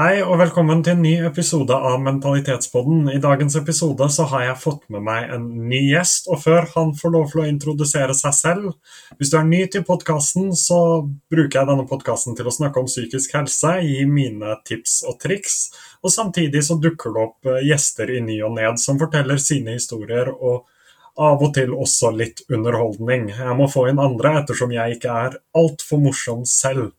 Hei og velkommen til en ny episode av Mentalitetspodden. I dagens episode så har jeg fått med meg en ny gjest, og før han får lov til å introdusere seg selv Hvis du er ny til podkasten, så bruker jeg denne podkasten til å snakke om psykisk helse, gi mine tips og triks, og samtidig så dukker det opp eh, gjester i ny og ned som forteller sine historier, og av og til også litt underholdning. Jeg må få inn andre ettersom jeg ikke er altfor morsom selv.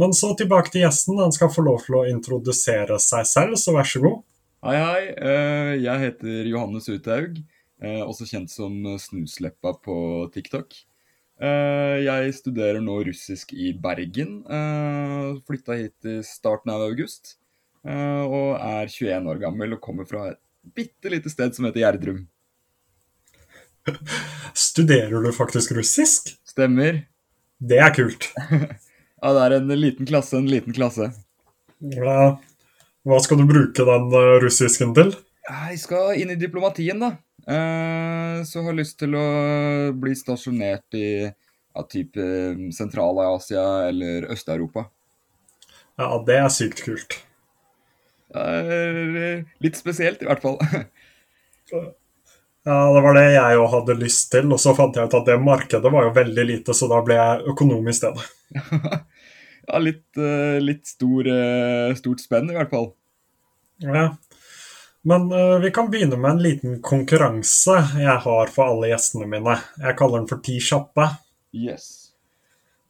Men så tilbake til gjesten. Han skal få lov til å introdusere seg selv, så vær så god. Hei, hei. Eh, Jeg heter Johannes Uthaug, eh, også kjent som Snusleppa på TikTok. Eh, Jeg studerer nå russisk i Bergen. Flytta hit i starten av august. Og er 21 år gammel og kommer fra et bitte lite sted som heter Gjerdrum. Studerer du faktisk russisk? Stemmer. Det er kult. Ja, det er en liten klasse, en liten klasse. Ja. Hva skal du bruke den eh, russisken til? Jeg skal inn i diplomatien, da. Eh, Så har lyst til å bli stasjonert i ja, type Sentral-Asia eller Øst-Europa. Ja, det er sykt kult. Er litt spesielt, i hvert fall. Ja, det var det jeg òg hadde lyst til, og så fant jeg ut at det markedet var jo veldig lite, så da ble jeg økonom i stedet. ja, litt, eh, litt stor, eh, stort spenn, i hvert fall. Ja. Men eh, vi kan begynne med en liten konkurranse jeg har for alle gjestene mine. Jeg kaller den for Ti kjappe. Yes.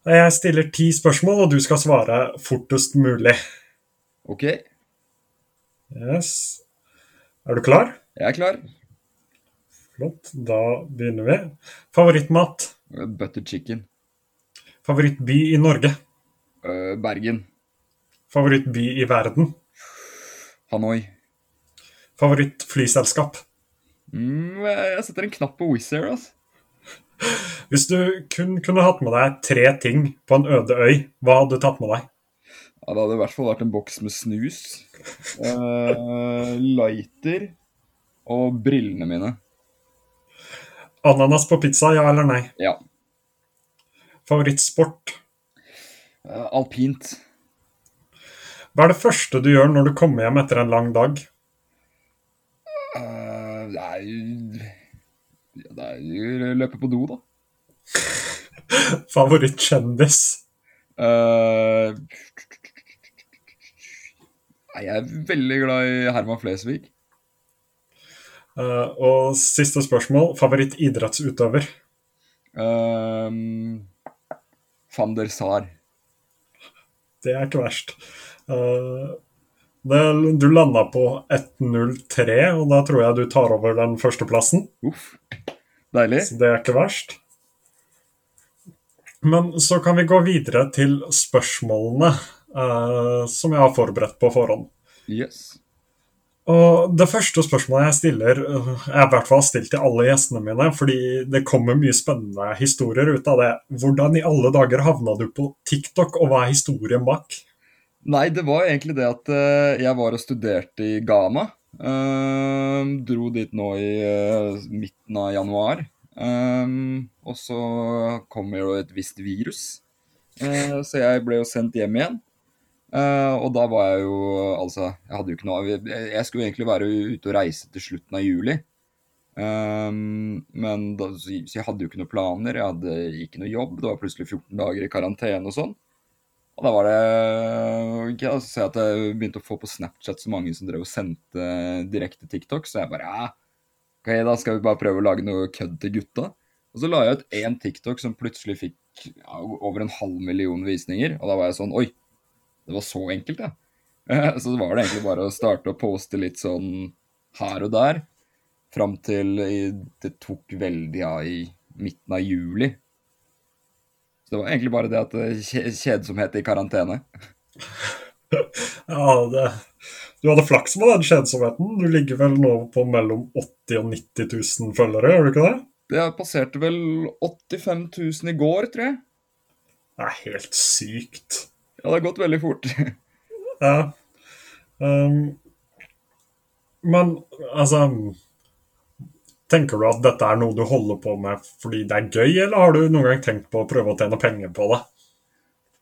Jeg stiller ti spørsmål, og du skal svare fortest mulig. OK, Yes. Er du klar? jeg er klar. Flott. Da begynner vi. Favorittmat? Butter chicken. Favorittby i Norge? Eh, Bergen. Favorittby i verden? Hanoi. Favorittflyselskap? Mm, jeg setter en knapp på Wizz Air, altså. Hvis du kun kunne hatt med deg tre ting på en øde øy, hva hadde du tatt med deg? Ja, det hadde i hvert fall vært en boks med snus, uh, lighter og brillene mine. Ananas på pizza, ja eller nei? Ja. Favorittsport? Eh, alpint. Hva er det første du gjør når du kommer hjem etter en lang dag? Uh, det er jo Det er jo løpe på do, da. Favorittkjendis? Uh, jeg er veldig glad i Herman Flesvig. Uh, og siste spørsmål. Favorittidrettsutøver? Um, Van der Sar. Det er ikke verst. Uh, det, du landa på 1.03, og da tror jeg du tar over den førsteplassen. Uff. Deilig. Så det er ikke verst. Men så kan vi gå videre til spørsmålene uh, som jeg har forberedt på forhånd. Yes. Og Det første spørsmålet jeg stiller, øh, er i hvert fall stilt til alle gjestene mine, fordi det kommer mye spennende historier ut av det. Hvordan i alle dager havna du på TikTok, og hva er historien bak? Nei, det var egentlig det at eh, jeg var og studerte i Ghana. Eh, dro dit nå i eh, midten av januar. Eh, og så kom jo et visst virus. Eh, så jeg ble jo sendt hjem igjen. Eh, og da var jeg jo Altså, jeg hadde jo ikke noe jeg skulle egentlig være ute og reise til slutten av juli. Um, men da, så så jeg hadde jo ikke noen planer, jeg hadde ikke noe jobb. Det var plutselig 14 dager i karantene og sånn. Og da var det okay, altså, så jeg at jeg begynte å få på Snapchat så mange som drev og sendte direkte TikTok, så jeg bare ja, ok, da skal vi bare prøve å lage noe kødd til gutta. Og så la jeg ut én TikTok som plutselig fikk ja, over en halv million visninger, og da var jeg sånn oi, det var så enkelt, ja. Eh, Så var det egentlig bare å starte å poste litt sånn her og der, fram til det tok veldig av i midten av juli. Så det var egentlig bare det at kje- kjedsomhet i karantene. Ja, det, Du hadde flaks med den kjedsomheten. Du ligger vel nå på mellom 80 og 90 000 følgere, gjør du ikke det? Det passerte vel 85 000 i går, tror jeg. Det er helt sykt. Ja, det har gått veldig fort. Ja. Um, men altså Tenker du at dette er noe du holder på med fordi det er gøy, eller har du noen gang tenkt på å prøve å tjene penger på det?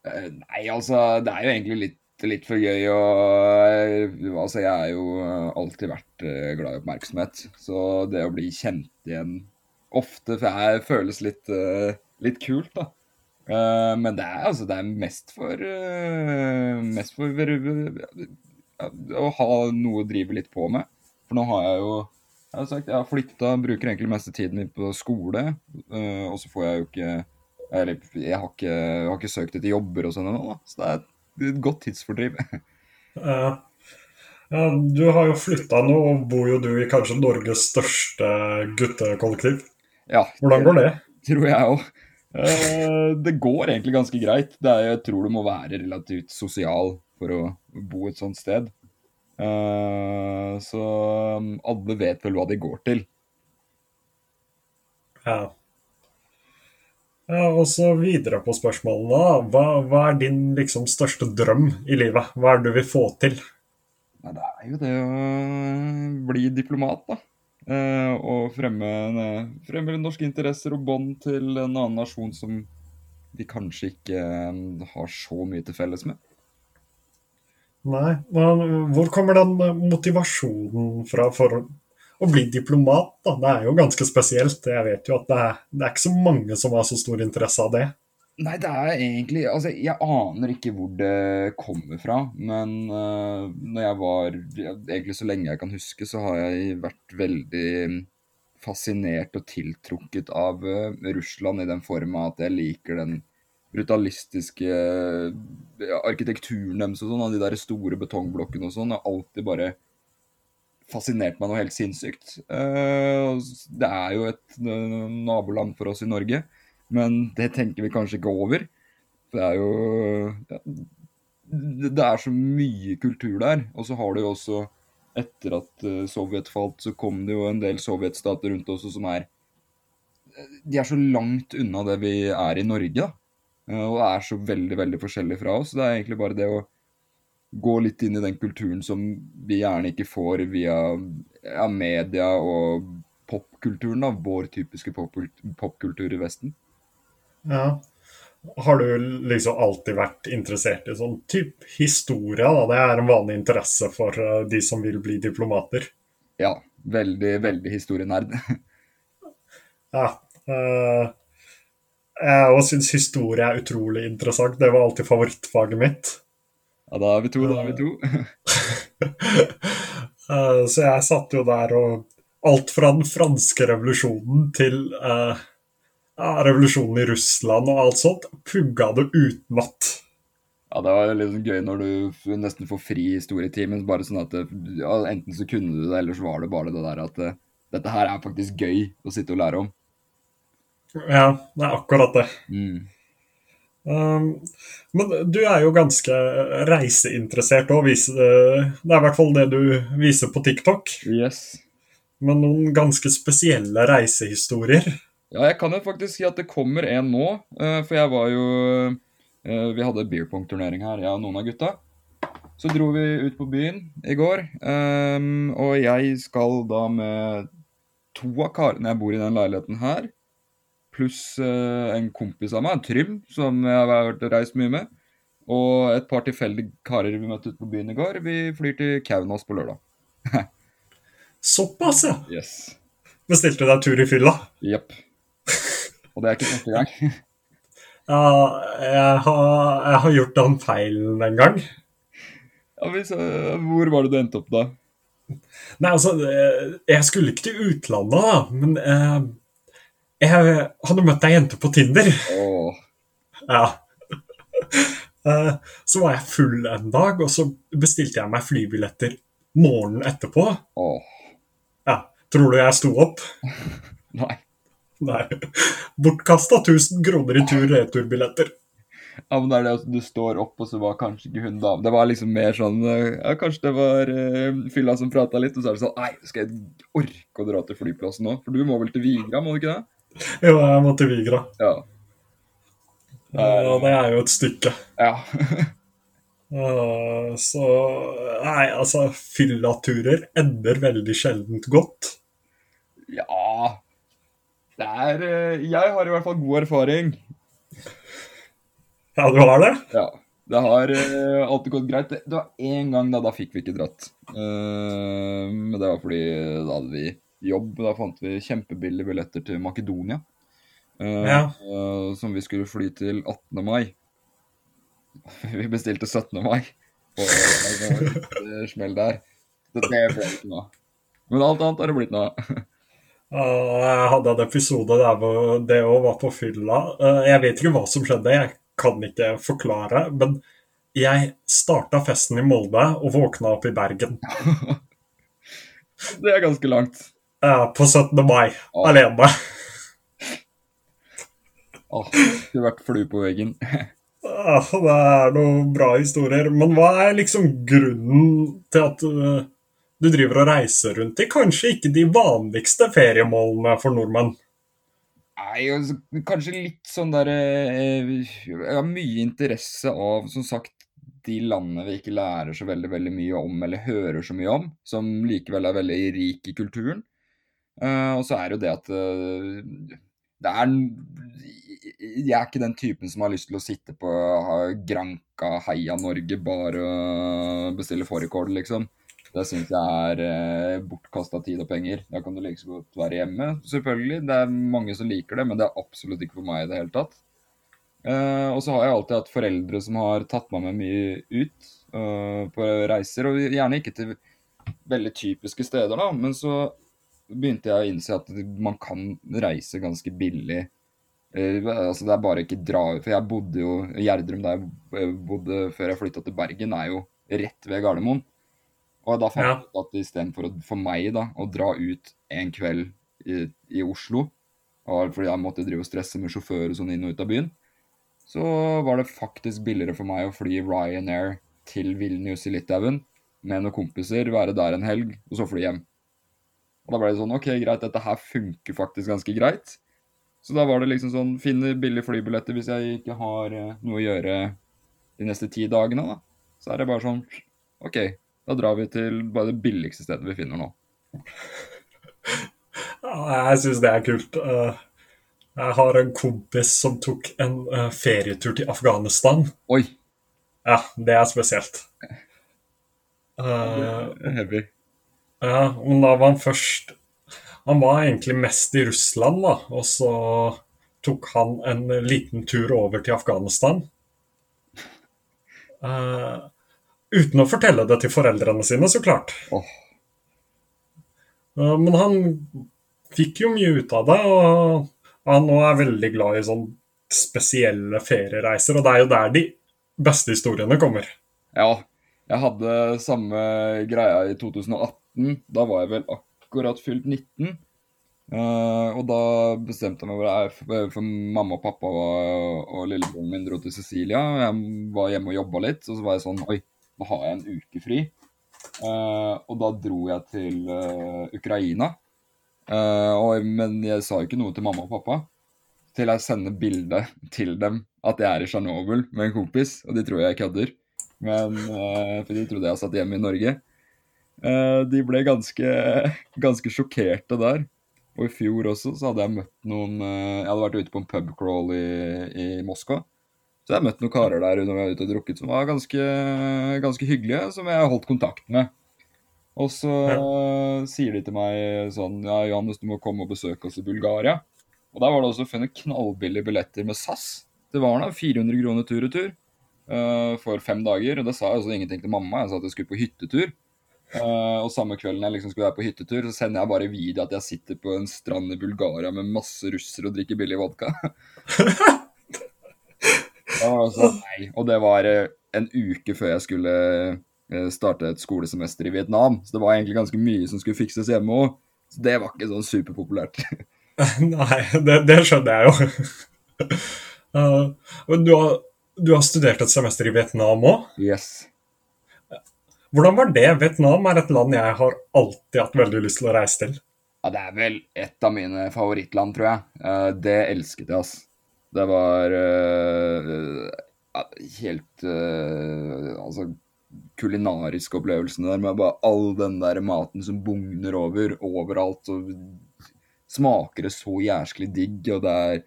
Uh, Nei, altså, det er jo egentlig litt litt for gøy og Altså, jeg er jo alltid vært uh, glad i oppmerksomhet. Så det å bli kjent igjen ofte jeg føles litt, uh, litt kult, da. Uh, men det er altså det er mest for uh, Mest for å ha noe å drive litt på med. For nå har jeg jo jeg har sagt, jeg har flytta, bruker egentlig meste tiden min på skole. og så får jeg jo ikke Eller jeg har ikke, jeg har ikke søkt etter jobber og sånn ennå, så det er et godt tidsfordriv. ja, du har jo flytta nå, og bor jo du i kanskje Norges største guttekollektiv. Ja, Hvordan går det? Tror jeg òg. Uh, det går egentlig ganske greit. Er, jeg tror du må være relativt sosial for å bo et sånt sted. Uh, så um, alle vet vel hva de går til. Ja. ja og så videre på spørsmålene. Hva, hva, er din liksom største drøm i livet? Hva er det du vil få til? Nei, det er jo det å bli diplomat, da. Uh, og fremme, fremme, norske interesser og bånd til en annen nasjon som vi kanskje ikke uh, har så mye til felles med. Nei, men hvor kommer den motivasjonen fra for å bli diplomat? da? Det er jo ganske spesielt. Jeg vet jo at det er, det er ikke så mange som har så stor interesse av det. Nei, det er egentlig Altså, jeg aner ikke hvor det kommer fra. Men uh, når jeg var Egentlig så lenge jeg kan huske, så har jeg vært veldig fascinert og tiltrukket av uh, Russland i den form at jeg liker den brutalistiske uh, arkitekturen deres og sånn, av de der store betongblokkene og sånn. Har alltid bare fascinert meg noe helt sinnssykt. det er jo et naboland for oss i Norge. Men det tenker vi kanskje ikke over. Det er jo ja, Det er så mye kultur der. Og så har du jo også Etter at eh, Sovjet falt, så kom det jo en del sovjetstater rundt oss som er De er så langt unna det vi er i Norge, da. Eh, og er så veldig, veldig forskjellig fra oss. Det er egentlig bare det å gå litt inn i den kulturen som vi gjerne ikke får via ja, media og popkulturen, da. Vår typiske popkultur i Vesten. Ja. Har du liksom alltid vært interessert i sånn type historie? da? Det er en vanlig interesse for eh, de som vil bli diplomater? Ja. Veldig, veldig historienerd. ja. Uh, jeg syns historie er utrolig interessant. Det var alltid favorittfaget mitt. Ja, da er vi to, da er vi to. uh, så jeg satt jo der og Alt fra den franske revolusjonen til uh, revolusjonen i Russland og alt sånt, pugga det utenat. Ja, det var litt sånn gøy når du nesten får fri historietimen. Bare sånn at ja, enten så kunne du det, eller så var det bare det der at uh, dette her er faktisk gøy å sitte og lære om. Ja, det er akkurat det. Mm. Um, men du er jo ganske reiseinteressert òg. Det er i hvert fall det du viser på TikTok. Yes. Med noen ganske spesielle reisehistorier. Ja, jeg kan jo faktisk si at det kommer en nå. Uh, for jeg var jo uh, Vi hadde beer pong-turnering her, jeg og noen av gutta. Så dro vi ut på byen i går. Um, og jeg skal da med to av karene jeg bor i den leiligheten her, pluss uh, en kompis av meg, Trym, som jeg har vært reist mye med, og et par tilfeldige karer vi møtte ute på byen i går. Vi flyr til Kaunas på lørdag. Såpass, ja. Yes. Bestilte deg tur i fylla? Jepp. Og det er ikke første gang. ja, jeg har, jeg har, gjort den feilen en gang. Ja, hvis, Hvor var det du endte opp da? Nei, altså Jeg skulle ikke til utlandet, da. Men eh, jeg hadde møtt ei jente på Tinder. Oh. Ja. Eh, så var jeg full en dag, og så bestilte jeg meg flybilletter morgenen etterpå. Oh. Ja. Tror du jeg sto opp? Nei. Nei. Bortkasta 1000 kroner i tur-returbilletter. Ja, men det er det at du står opp, og så var kanskje ikke hun dame Det var liksom mer sånn eh, Ja, kanskje det var uh, fylla som prata litt, og så er det sånn Nei, skal jeg orke å dra til flyplassen nå? For du må vel til Vigra, må du ikke det? Jo, jeg må til Vigra. Ja. ja det er jo et stykke. Ja. uh, så Nei, altså, fyllaturer ender veldig sjeldent godt. Ja det er eh, Jeg har i hvert fall god erfaring. Ja, du har det? Ja. Det har uh, alltid gått greit. Det, var én gang da, da fikk vi ikke dratt. Uh, men det var fordi da hadde vi jobb. Da fant vi kjempebillige billetter til Makedonia. Uh, Ja. som vi skulle fly til 18. mai. Vi bestilte 17. mai. Og det var eh, smell der. Så det ble ikke noe. Men alt annet har det blitt noe av. Jeg hadde en episode der hvor det òg var på fylla. Eh, Jeg vet ikke hva som skjedde, jeg kan ikke forklare. Men jeg starta festen i Molde og våkna opp i Bergen Det er ganske langt. Ja, på 17. mai Åh. alene. Åh, skulle vært flue på veggen. Ah, Det er noen bra historier. Men hva er liksom grunnen til at eh, du driver og reiser rundt i kanskje ikke de vanligste feriemålene for nordmenn? Nei, altså, kanskje litt sånn derre eh, Jeg har mye interesse av, som sagt, de landene vi ikke lærer så veldig veldig mye om, eller hører så mye om, som likevel er veldig rik i kulturen. Eh, og så er jo det at eh, det er Jeg er ikke den typen som har lyst til å sitte på Granka, Heia Norge, bare bestille fårikål, liksom. Det syns jeg er eh, bortkasta tid og penger. Da kan du like så godt være hjemme, selvfølgelig. Det er mange som liker det, men det er absolutt ikke for meg i det hele tatt. Eh, og så har jeg alltid hatt foreldre som har tatt meg med mye ut eh, på reiser, og gjerne ikke til veldig typiske steder, da, men så begynte jeg å innse at man kan reise ganske billig. Eh, altså Det er bare ikke dra For jeg bodde jo Gjerdrum, der jeg bodde før jeg flytta til Bergen, er jo rett ved Gardermoen. Og da fant jeg ut at istedenfor for meg da, å dra ut en kveld i, i Oslo, fordi jeg måtte drive og stresse med sjåfører sånn inn og ut av byen, så var det faktisk billigere for meg å fly Ryanair til Vilnius i Litauen med noen kompiser, være der en helg, og så fly hjem. Og da ble det sånn OK, greit, dette her funker faktisk ganske greit. Så da var det liksom sånn Finne billige flybilletter hvis jeg ikke har eh, noe å gjøre de neste ti dagene, da. Så er det bare sånn OK, da drar vi til bare det billigste stedet vi finner nå. Jeg syns det er kult. Eh, Jeg har en kompis som tok en eh, ferietur til Afghanistan. Oi! Ja, det er spesielt. Eh, Heavy. Ja, men da var han først Han var egentlig mest i Russland, da, og så tok han en liten tur over til Afghanistan. Eh, uten å fortelle det til foreldrene sine, så klart. Eh, men han fikk jo mye ut av det, og han nå er veldig glad i sånn spesielle feriereiser, og det er jo der de beste historiene kommer. Ja, jeg hadde samme greia i 2018. Da var jeg vel akkurat fylt 19. Uh, og da bestemte jeg meg for, for, for mamma og pappa og, og lillebroren min dro til Sicilia. Jeg var hjemme og jobba litt, og så var jeg sånn Oi, nå har jeg en uke fri. Uh, og da dro jeg til uh, Ukraina. Uh, og, men jeg sa jo ikke noe til mamma og pappa. Til jeg sender bilde til dem at jeg er i Tsjernobyl med en kompis, og de tror jeg kødder. Men For de trodde jeg satt hjemme i Norge. De ble ganske, ganske sjokkerte der. Og i fjor også så hadde jeg møtt noen Jeg hadde vært ute på en pubcrawl i, i Moskva. Så jeg møtte noen karer der når vi var ute og drukket som var ganske, ganske hyggelige, som jeg har holdt kontakt med. Og så ja. sier de til meg sånn Ja, Johannes, du må komme og besøke oss i Bulgaria. Og der var det også funnet knallbillige billetter med SAS. Det var da 400 kroner tur og tur uh, for fem dager. Og da sa jeg også ingenting til mamma. Jeg sa at jeg skulle på hyttetur. Uh, og samme kvelden jeg liksom skulle være på hyttetur, så sender jeg bare video at jeg sitter på en strand i Bulgaria med masse russere og drikker billig vodka. Sånn, nei. Og det var eh, en uke før jeg skulle eh, starte et skolesemester i Vietnam. Så det var egentlig ganske mye som skulle fikses hjemme òg. Så det var ikke sånn superpopulært. Nei, det, det skjønner jeg jo. uh, men du har, du har studert et semester i Vietnam òg. Yes. Hvordan var det? Vietnam er et land jeg har alltid hatt veldig lyst til å reise til. Ja, det er vel et av mine favorittland, tror jeg. Uh, det elsket jeg, ass. Det var uh, helt uh, Altså kulinariske opplevelsene der med bare all den der maten som bugner over overalt. Og smaker det så jæsklig digg, og det er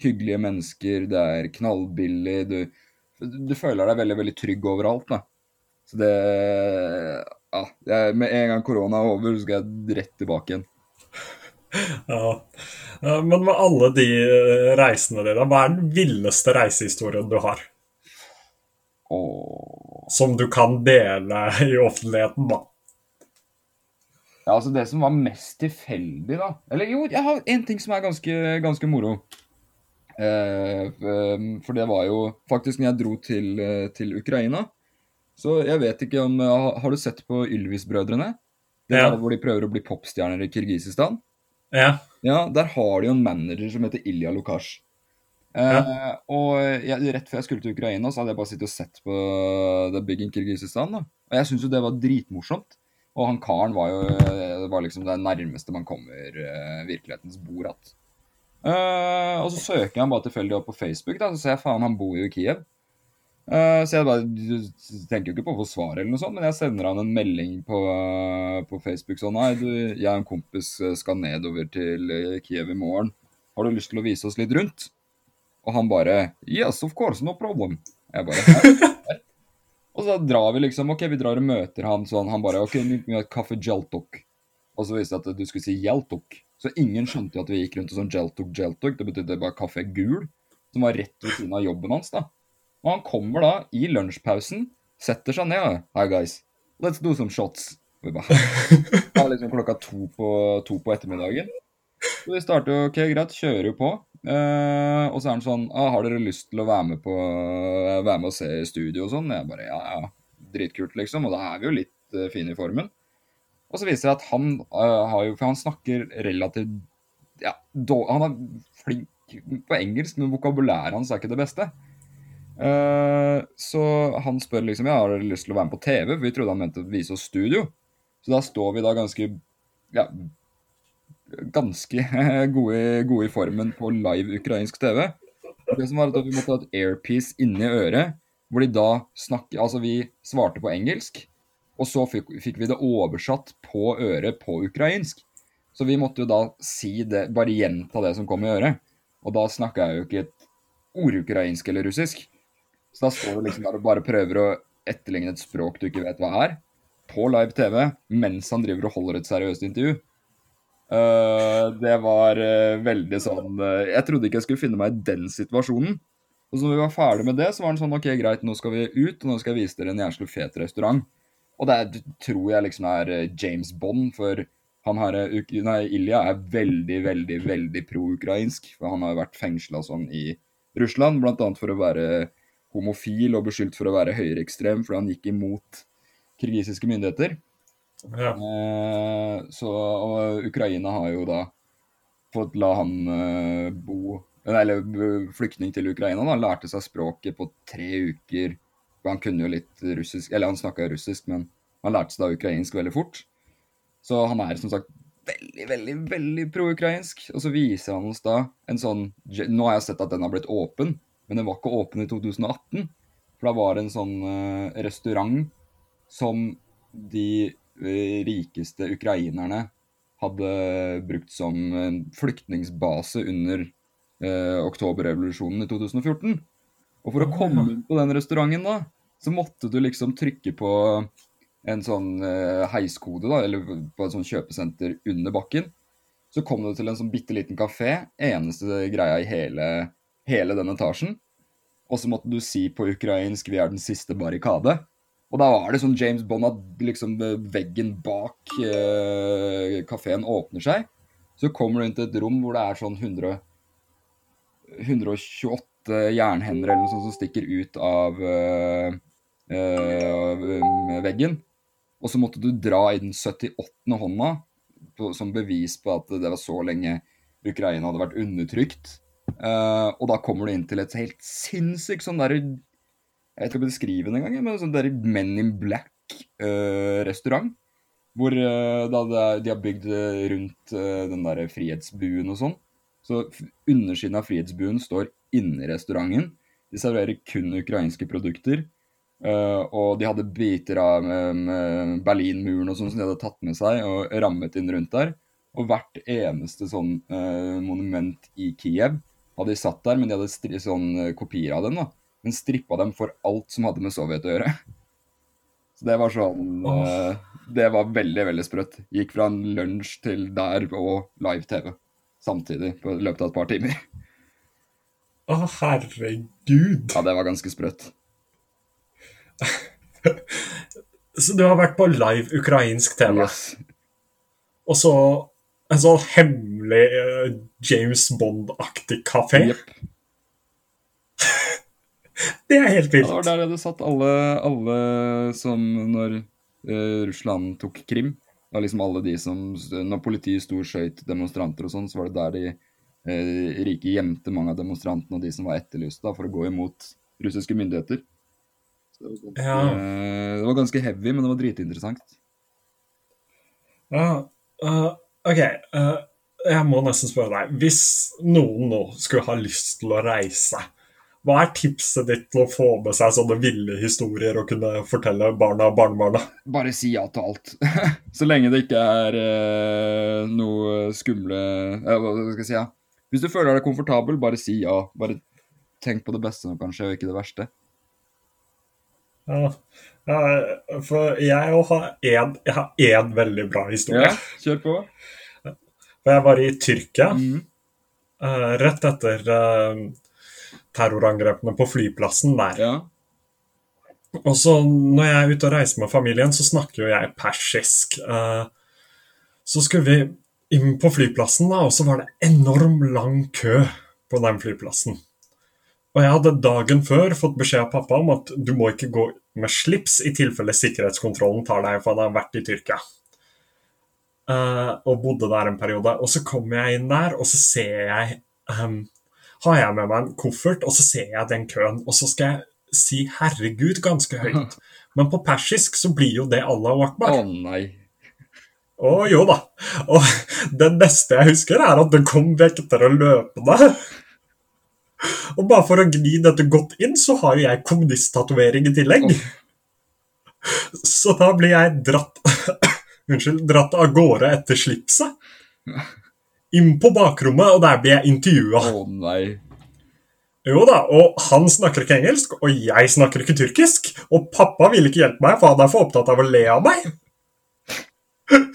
hyggelige mennesker, det er knallbillig. Du Du føler deg veldig, veldig trygg overalt, da. Så det Ja. Jeg, med en gang korona er over, så skal jeg rett tilbake igjen. Ja. Men med alle de eh, reisene dine, hva er den villeste reisehistorien du har? Oh. Som du kan dele i offentligheten, da. Ja, altså det som var mest tilfeldig, da Eller jo, jeg har en ting som er ganske, ganske moro. Eh, for det var jo faktisk når jeg dro til, eh, til Ukraina. Så jeg vet ikke om eh, Har du sett på Ylvis-brødrene? Det Ja. Hvor de prøver å bli popstjerner i Kirgisistan? Ja. Ja, der har de jo en manager som heter Ilja Lukash. Eh, Og jeg, rett før jeg skulle til Ukraina, så hadde jeg bare sittet og sett på The Big in Kirgisistan. Da. Og jeg syntes jo det var dritmorsomt. Og han karen var jo det var liksom det nærmeste man kommer eh, virkelighetens bord att. Eh, og så søker han bare tilfeldig opp på Facebook, da, så ser jeg faen han bor jo i Kiev. Eh, så jeg bare tenker jo ikke på å få svar, eller noe sånt, men jeg sender han en melding på, eh, på Facebook sånn Nei, du, jeg og en kompis eh, skal nedover til Kiev i morgen. Har du lyst til å vise oss litt rundt? Og han bare Yes, of course, no problem. Jeg bare? Og så drar vi liksom Ok, vi drar og møter han sånn. Han bare OK, vi har kaffe geltok. Og så viste det at du skulle si geltok. Så ingen skjønte jo at vi gikk rundt og sånn geltok, geltok. Det betydde bare kaffe gul, som var rett ved siden av jobben hans, da. Og han kommer da i lunsjpausen, setter seg ned. Hi guys, let's do some shots. Og vi bare, Det var liksom klokka to på, to på ettermiddagen. Så vi starter jo, ok, greit, kjører jo på. Uh, og så er han sånn ah, Har dere lyst til å være med på Være med og se i studio og sånn? Jeg bare ja, ja. Dritkult, liksom. Og da er vi jo litt uh, fine i formen. Og så viser det at han eh, har jo For han snakker relativt Ja, han er flink på engelsk, men vokabulæret hans er ikke det beste. Eh, så han spør liksom ja, har dere lyst til å være med på TV, for vi trodde han mente å vise oss studio. Så da står vi da ganske ja, ganske gode, gode i formen på live ukrainsk TV. Det som var at Vi måtte ha et airpiece inni øret, hvor de da snakker Altså, vi svarte på engelsk, og så fikk, fikk vi det oversatt på øret på ukrainsk. Så vi måtte jo da si det, bare gjenta det som kom i øret. Og da snakka jeg jo ikke et ord ukrainsk eller russisk. Så da står du liksom der og bare prøver å etterligne et språk du ikke vet hva er, på live TV, mens han driver og holder et seriøst intervju. Uh, det var uh, veldig sånn uh, Jeg trodde ikke jeg skulle finne meg i den situasjonen. Og så når vi var ferdig med det, så var han sånn OK, greit, nå skal vi ut, og nå skal jeg vise dere en jævlig fet restaurant. Og det tror jeg liksom er James Bond, for han her, nei, Ilja er veldig, veldig, veldig pro-ukrainsk. For han har vært fengsla sånn i Russland, blant annet for å være homofil og beskyldt for å være høyreekstrem fordi han gikk imot kirgisiske myndigheter. Ja. Eh, så og Ukraina har jo da fått la han eh, bo Eller flyktning til Ukraina. da, Lærte seg språket på tre uker. Han kunne jo litt russisk Eller han snakka russisk, men han lærte seg da ukrainsk veldig fort. Så han er som sagt veldig, veldig, veldig pro-ukrainsk. Og så viser han oss da en sånn Nå har jeg sett at den har blitt åpen, men den var ikke åpen i 2018. For da var det en sånn uh, restaurant som de eh, rikeste ukrainerne hadde brukt som en flyktningsbase under uh, oktoberrevolusjonen i 2014. Og for å komme inn på den restauranten, da, så måtte du liksom trykke på en sånn uh, heiskode, da, eller på et sånn kjøpesenter under bakken. Så kom du til en sånn bitte liten kafé, eneste greia i hele, hele den etasjen. Og så måtte du si på ukrainsk 'Vi er den siste barrikade'. Og da var det sånn James Bond at liksom eh, veggen bak eh, kafeen åpner seg. Så kommer du inn til et rom hvor det er sånn 100, 128 jernhender eller noe sånt som stikker ut av eh, eh, veggen. Og så måtte du dra i den 78. hånda på, som bevis på at det var så lenge Ukraina hadde vært undertrykt. Eh, og da kommer du inn til et helt sinnssykt sånn derre Jeg vet ikke om jeg beskriver det engang, men sånn derre Men in Black-restaurant. hvor uh, da det, er- de har bygd eh, rundt eh, den derre Frihetsbuen og sånn. Så undersiden av Frihetsbuen står inni restauranten. De serverer kun ukrainske produkter. eh, og de hadde biter av Berlinmuren og sånn som de hadde tatt med seg og rammet inn rundt der. Og hvert eneste sånn eh, monument i Kiev hadde de satt der, men de hadde stri sånn eh, kopier av dem. da. men strippa dem for alt som hadde med Sovjet å gjøre. Så det var sånn Åh. Det var veldig, veldig sprøtt. Gikk fra en lunsj til der og live-TV samtidig på løpet av et par timer. Å, herregud. Ja, det var ganske sprøtt. Så du har vært på live ukrainsk TV, Yes. og så en sånn hemmelig uh, James Bond-aktig kafé? Yep. Det er helt Ja, det var der det satt alle, alle som når uh, Russland tok Krim. Det var liksom alle de som Når politiet sto og skøyt demonstranter og sånn, så var det der de eh, rike gjemte mange av demonstrantene og de som var etterlyst da, for å gå imot russiske myndigheter. Så det, var ganske, Ja. eh, det var ganske heavy, men det var dritinteressant. Ja, eh, ok, uh, jeg må nesten spørre deg. Hvis noen nå skulle ha lyst til å reise, hva er tipset ditt til å få med seg sånne ville historier og kunne fortelle barna og barnebarna? Bare si ja til alt. Så lenge det ikke er eh, noe skumle eh, Hva skal jeg si? Ja. Hvis du føler deg komfortabel, bare si ja. Bare tenk på det beste nå, kanskje, og ikke det verste. Ja, for jeg òg har en, én veldig bra historie. Ja, kjør på. For jeg var i Tyrkia Mhm. eh, rett etter eh, terrorangrepene på flyplassen der. Ja. Og så når jeg er ute og reiser med familien, så snakker jo jeg persisk. Eh, Så skulle vi inn på flyplassen, da, og så var det enorm lang kø på den flyplassen. Og jeg hadde dagen før fått beskjed av pappa om at du må ikke gå med slips i tilfelle sikkerhetskontrollen tar deg, for han har vært i Tyrkia. Uh, og bodde der en periode. Og så kommer jeg inn der, og så ser jeg um, Har jeg med meg en koffert, og så ser jeg den køen, og så skal jeg si 'herregud' ganske høyt. Men på persisk så blir jo det Allah Å akbar. nei. Å jo da. Og det neste jeg husker, er at det kom vektere løpende. Og bare for å gni dette godt inn, så har jo jeg kommunisttatovering i tillegg. Så da blir jeg dratt Unnskyld, dratt av gårde etter slipset. Inn på bakrommet, og der blir jeg intervjua. Å nei. Jo da, og han snakker ikke engelsk, og jeg snakker ikke tyrkisk. Og pappa vil ikke hjelpe meg, for han er for opptatt av å le av meg.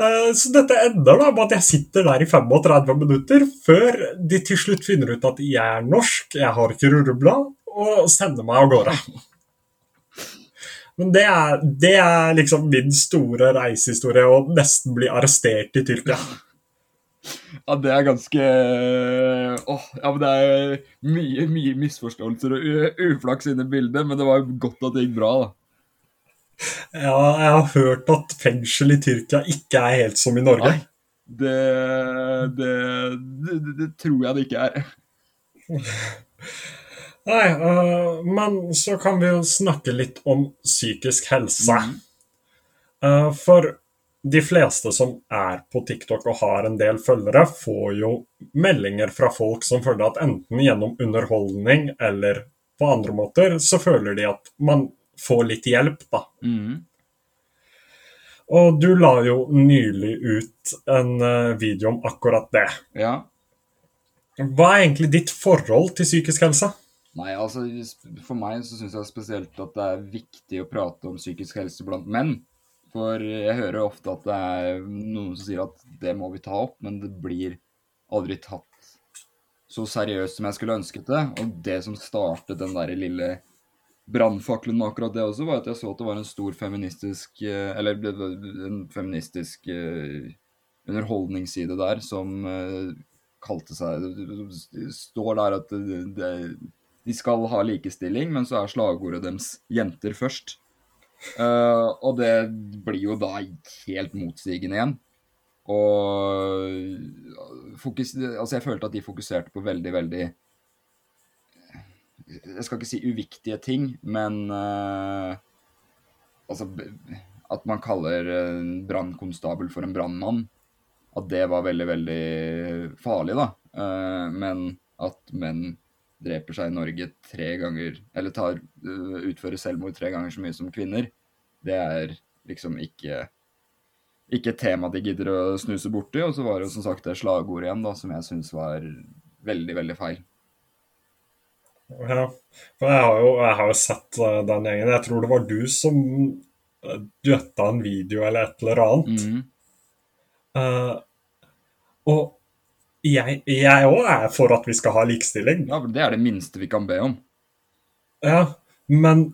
Eh, Så dette ender da med at jeg sitter der i 35 minutter før de til slutt finner ut at jeg er norsk, jeg har ikke rulleblad, og sender meg av gårde. Men det er, det er liksom min store reisehistorie, å nesten bli arrestert i Tyrkia. Ja, det er ganske Åh, ja, men det er mye, mye misforståelser og uflaks inne i bildet, men det var jo godt at det gikk bra, da. Ja, jeg har hørt at fengsel i Tyrkia ikke er helt som i Norge. Nei. Det, det, det, det, tror jeg det ikke er. Nei, uh, men så kan vi jo snakke litt om psykisk helse. Uh, for de fleste som er på TikTok og har en del følgere, får jo meldinger fra folk som føler at enten gjennom underholdning eller på andre måter, så føler de at man får litt hjelp, da. Mm. Og du la jo nylig ut en øh, video om akkurat det. Ja. Hva er egentlig ditt forhold til psykisk helse? Nei, altså For meg så syns jeg spesielt at det er viktig å prate om psykisk helse blant menn. For jeg hører ofte at det er noen som sier at det må vi ta opp, men det blir aldri tatt så seriøst som jeg skulle ønsket det. Og det som startet den der lille brannfakkelen med akkurat det også, var at jeg så at det var en stor feministisk eh, Eller en feministisk eh, underholdningsside der som eh, kalte seg står der at det, det, de skal ha likestilling, men så er slagordet deres 'jenter først'. Uh, og det blir jo da helt motsigende igjen. Og fokus, altså jeg følte at de fokuserte på veldig, veldig Jeg skal ikke si uviktige ting, men uh, altså At man kaller en brannkonstabel for en brannmann. At det var veldig, veldig farlig, da. Uh, men at menn dreper seg i Norge tre ganger Eller tar, uh, utfører selvmord tre ganger så mye som kvinner, det er liksom ikke ikke et tema de gidder å snuse borti. Og så var det som sagt det slagordet igjen, da, som jeg syns var veldig, veldig feil. Ja, for jeg har jo, jeg har jo sett uh, den gjengen. Jeg tror det var du som uh, en video eller et eller annet. Mm. Uh, og jeg òg er for at vi skal ha likestilling. Ja, Det er det minste vi kan be om. Ja, men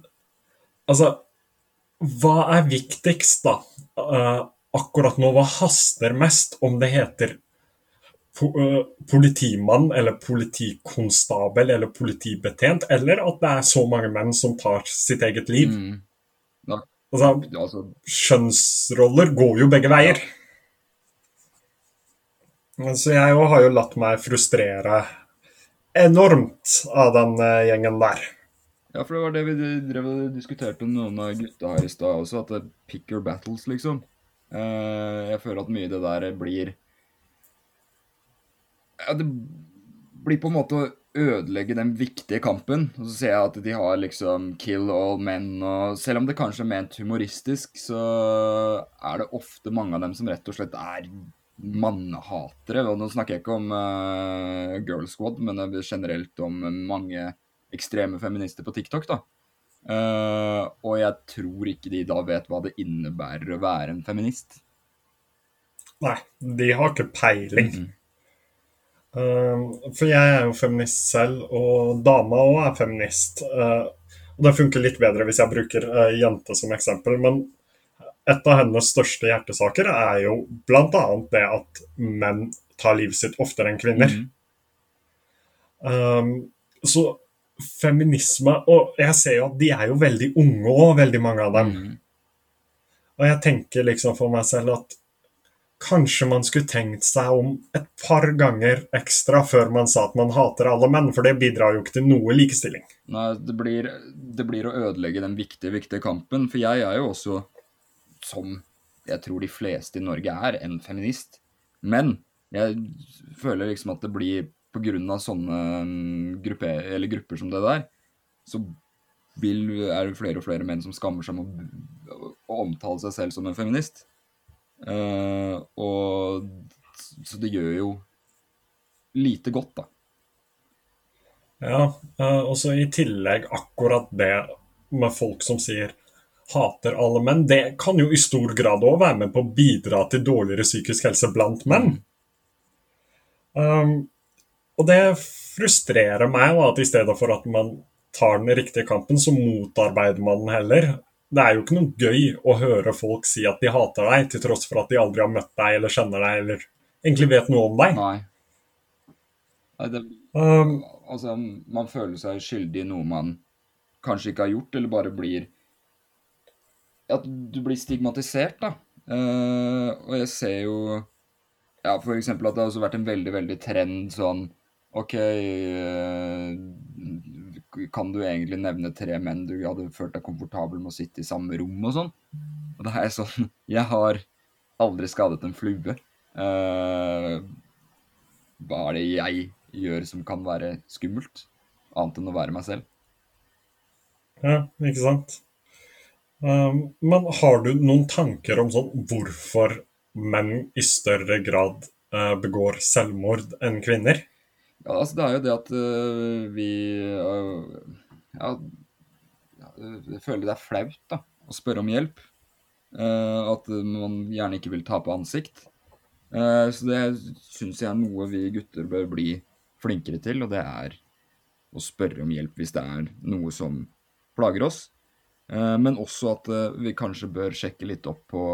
altså Hva er viktigst, da? Uh, akkurat nå, hva haster mest? Om det heter politimann eller politikonstabel eller politibetjent, eller at det er så mange menn som tar sitt eget liv? Mm. Altså, altså, Kjønnsroller går jo begge veier. Så jeg har jo latt meg frustrere enormt av den eh, gjengen der. ja, for det var det vi drev og diskuterte med noen av gutta her i stad også, at det pick your battles, liksom. Eh, jeg føler at mye det der blir Ja, det blir på en måte å ødelegge den viktige kampen. Og så ser jeg at de har liksom kill all men, og selv om det kanskje er ment humoristisk, så er det ofte mange av dem som rett og slett er mannehatere. Og nå snakker jeg ikke om uh, Girl Squad, men er generelt om mange ekstreme feminister på TikTok, da. Uh, og jeg tror ikke de da vet hva det innebærer å være en feminist. Nei, de har ikke peiling. Mm Um, for jeg er jo feminist selv, og dama òg er feminist. Uh, og det funker litt bedre hvis jeg bruker uh, jente som eksempel, men et av hennes største hjertesaker er jo bl.a. det at menn tar livet sitt oftere enn kvinner. Mm. Um, så feminisme Og jeg ser jo at de er jo veldig unge òg, veldig mange av dem. Mm. Og jeg tenker liksom for meg selv at kanskje man skulle tenkt seg om et par ganger ekstra før man sa at man hater alle menn, for det bidrar jo ikke til noe likestilling. Nei, det blir, det blir å ødelegge den viktige, viktige kampen. For jeg er jo også, som jeg tror de fleste i Norge er, en feminist. Men jeg føler liksom at det blir på grunn av sånne gruppe, grupper, som det der, så vil, er det flere og flere menn som skammer seg om å omtale seg selv som en feminist. Eh, og så det gjør jo lite godt, da. Ja, uh, og så i tillegg akkurat det med folk som sier hater alle menn, det kan jo i stor grad òg være med på å bidra til dårligere psykisk helse blant menn. Um, og det frustrerer meg da, at i stedet for at man tar den riktige kampen, så motarbeider man den heller. Det er jo ikke noe gøy å høre folk si at de hater deg, til tross for at de aldri har møtt deg eller kjenner deg eller egentlig vet noe om deg. Nei. Nei det, Um, altså, man føler seg skyldig i noe man kanskje ikke har gjort, eller bare blir At du blir stigmatisert, da. Uh, og jeg ser jo ja, eksempel at det har også vært en veldig, veldig trend sånn OK eh, Kan du egentlig nevne tre menn du hadde følt deg komfortabel med å sitte i samme rom og sånn? Og da er sånn Jeg har aldri skadet en flue. Uh, hva er det jeg gjør som kan være skummelt? Annet enn å være meg selv. Ja, ikke sant? Um, men har du noen tanker om sånn hvorfor menn i større grad uh, begår selvmord enn kvinner? Ja, altså Det er jo det at øh, vi øh, Ja, jeg føler det er flaut da, å spørre om hjelp. Uh, at man gjerne ikke vil tape ansikt. Uh, så det syns jeg er noe vi gutter bør bli flinkere til, og det er å spørre om hjelp hvis det er noe som plager oss. Uh, men også at vi kanskje bør sjekke litt opp på,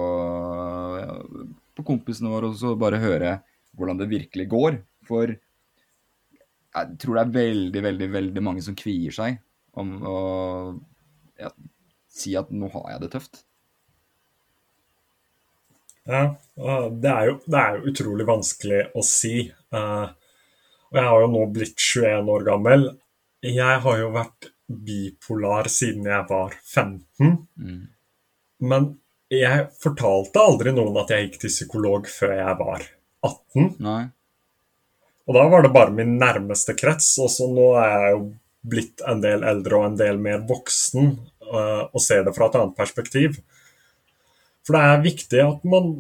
på kompisene våre og så bare høre hvordan det virkelig går. For jeg tror det er veldig, veldig, veldig mange som kvier seg om å ja, si at nå har jeg det tøft. Ja, det er, jo, det er jo utrolig vanskelig å si. Eh, og jeg har jo nå blitt 21 år gammel. Jeg har jo vært bipolar siden jeg var 15. Mm. Men jeg fortalte aldri noen at jeg gikk til psykolog før jeg var 18. Nei. Og da var det bare min nærmeste krets. Og så nå er jeg jo blitt en del eldre og en del mer voksen eh, og ser det fra et annet perspektiv. For det er viktig at man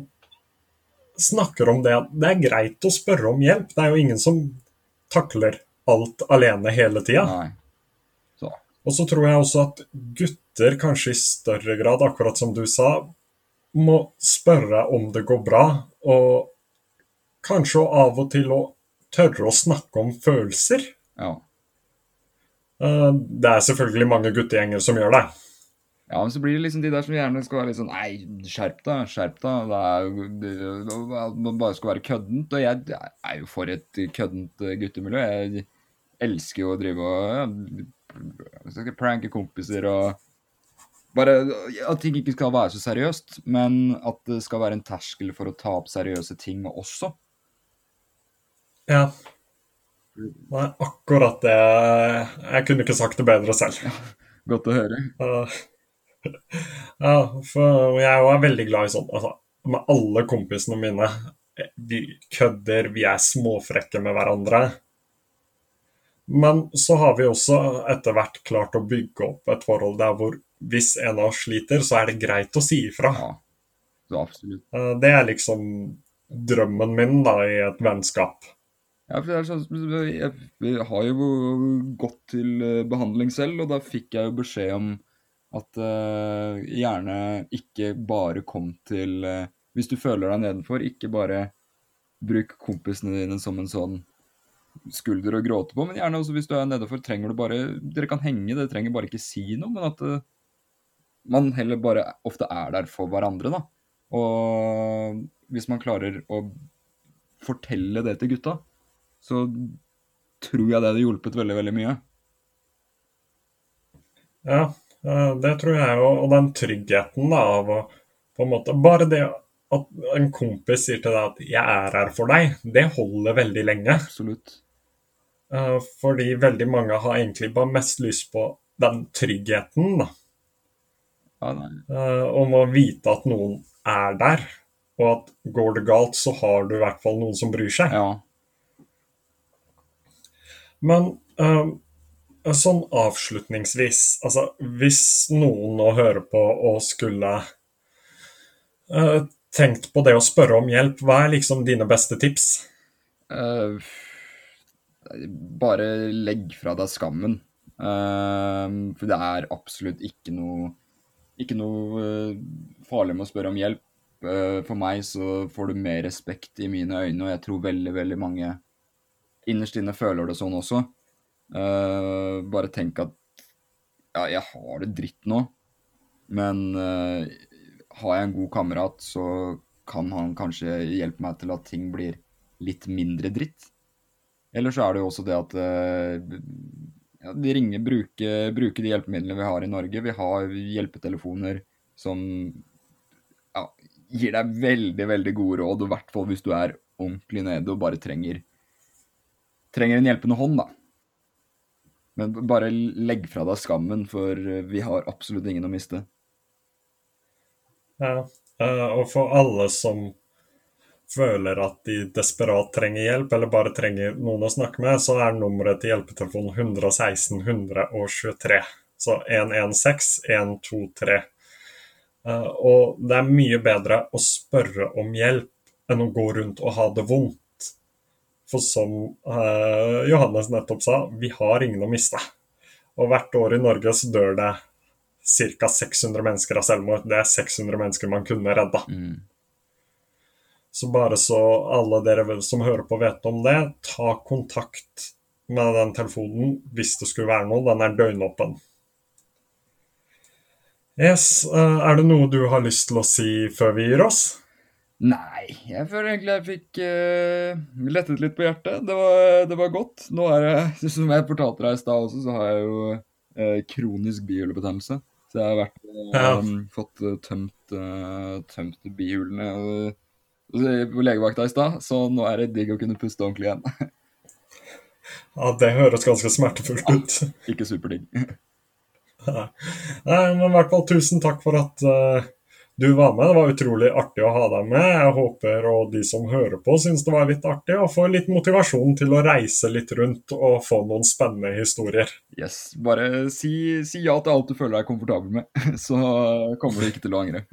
snakker om det. at Det er greit å spørre om hjelp. Det er jo ingen som takler alt alene hele tida. Og så tror jeg også at gutter kanskje i større grad, akkurat som du sa, må spørre om det går bra, og kanskje av og til å tørre å snakke om følelser. Ja. Eh, Det er selvfølgelig mange guttegjenger som gjør det. Ja, men så blir det liksom de der som gjerne skal være litt sånn Nei, skjerp deg, skjerp deg. Det er jo Man bare skal være køddent. Og jeg er jo for et køddent eh, guttemiljø. Jeg elsker jo å drive og ja, pranke kompiser og Bare at ting ikke skal være så seriøst, men at det skal være en terskel for å ta opp seriøse ting også. Ja. Er akkurat det Jeg kunne ikke sagt det bedre selv. Godt å høre. Ja, for jeg er veldig glad i sånn altså, Med alle kompisene mine. Vi kødder, vi er småfrekke med hverandre. Men så har vi også etter hvert klart å bygge opp et forhold der hvor hvis en av oss sliter, så er det greit å si ifra. Ja, det, absolutt. Eh, Det er liksom drømmen min da i et vennskap. Ja, for det er sånn, jeg, har jo gått til eh, behandling selv, og da fikk jeg jo beskjed om at uh, gjerne ikke bare kom til uh, Hvis du føler deg nedenfor, ikke bare bruk kompisene dine som en sånn skulder å gråte på, men gjerne også hvis du er nedenfor, trenger du bare Dere kan henge, dere trenger bare ikke si noe, men at uh, man heller bare ofte er der for hverandre, da. Og hvis man klarer å fortelle det til gutta, så tror jeg det hadde hjulpet veldig, veldig mye. Ja, det tror jeg jo. Og den tryggheten da, av å på en måte Bare det at en kompis sier til deg at 'jeg er her for deg', det holder veldig lenge. Absolutt. Eh, Fordi veldig mange har egentlig bare mest lyst på den tryggheten, da. Ja. Eh, Om å vite at noen er der. Og at går det galt, så har du i hvert fall noen som bryr seg. Ja. Men um, sånn avslutningsvis Altså, hvis noen nå hører på og skulle uh, tenkt på det å spørre om hjelp, hva er liksom dine beste tips? Uh, bare legg fra deg skammen. Uh, for det er absolutt ikke noe ikke noe farlig med å spørre om hjelp. For meg så får du mer respekt i mine øyne, og jeg tror veldig, veldig mange innerst inne føler det sånn også. Uh, bare tenk at ja, jeg har det dritt nå, men uh, har jeg en god kamerat, så kan han kanskje hjelpe meg til at ting blir litt mindre dritt. Eller så er det jo også det at uh, ja, de ringer, bruker, bruker, de hjelpemidlene vi har i Norge. Vi har hjelpetelefoner som ja, gir deg veldig, veldig gode råd, i hvert fall hvis du er ordentlig nede og bare trenger, trenger en hjelpende hånd, da. Men bare legg fra deg skammen, for vi har absolutt ingen å miste. Ja, eh, og for alle som føler at de desperat trenger hjelp, eller bare trenger noen å snakke med, så er nummeret til hjelpetelefonen 116 123. Så 116 123. Eh, Og det er mye bedre å spørre om hjelp enn å gå rundt og ha det vondt. For som eh, Johannes nettopp sa, vi har ingen å miste. Og hvert år i Norge så dør det ca. 600 mennesker av selvmord. Det er 600 mennesker man kunne redda. Mm. Så bare så alle dere som hører på vet om det, ta kontakt med den telefonen hvis det skulle være noe. Den er døgnåpen. Yes, eh, Er det noe du har lyst til å si før vi gir oss? Nei, jeg føler egentlig jeg fikk uh, lettet litt på hjertet. Det var, det var godt. Nå er det, som jeg fortalte deg i stad også, så har jeg jo uh, kronisk bihulebetennelse. Så jeg har vært, uh, Ja. fått eh, tømt, tømt bihulene på legevakta i stad, så nå er det digg å kunne puste ordentlig igjen. Ja, Det høres ganske smertefullt ut. Ikke superdigg. Nei, men i hvert fall tusen takk for at du var med. Det var utrolig artig å ha deg med. Jeg håper og de som hører på, syns det var litt artig og får litt motivasjon til å reise litt rundt og få noen spennende historier. Yes, bare si, si ja til alt du føler deg komfortabel med, så kommer du ikke til å angre.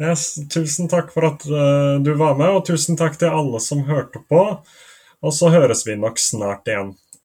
Yes, tusen takk for at eh, du var med, og tusen takk til alle som hørte på. Og så høres vi nok snart igjen.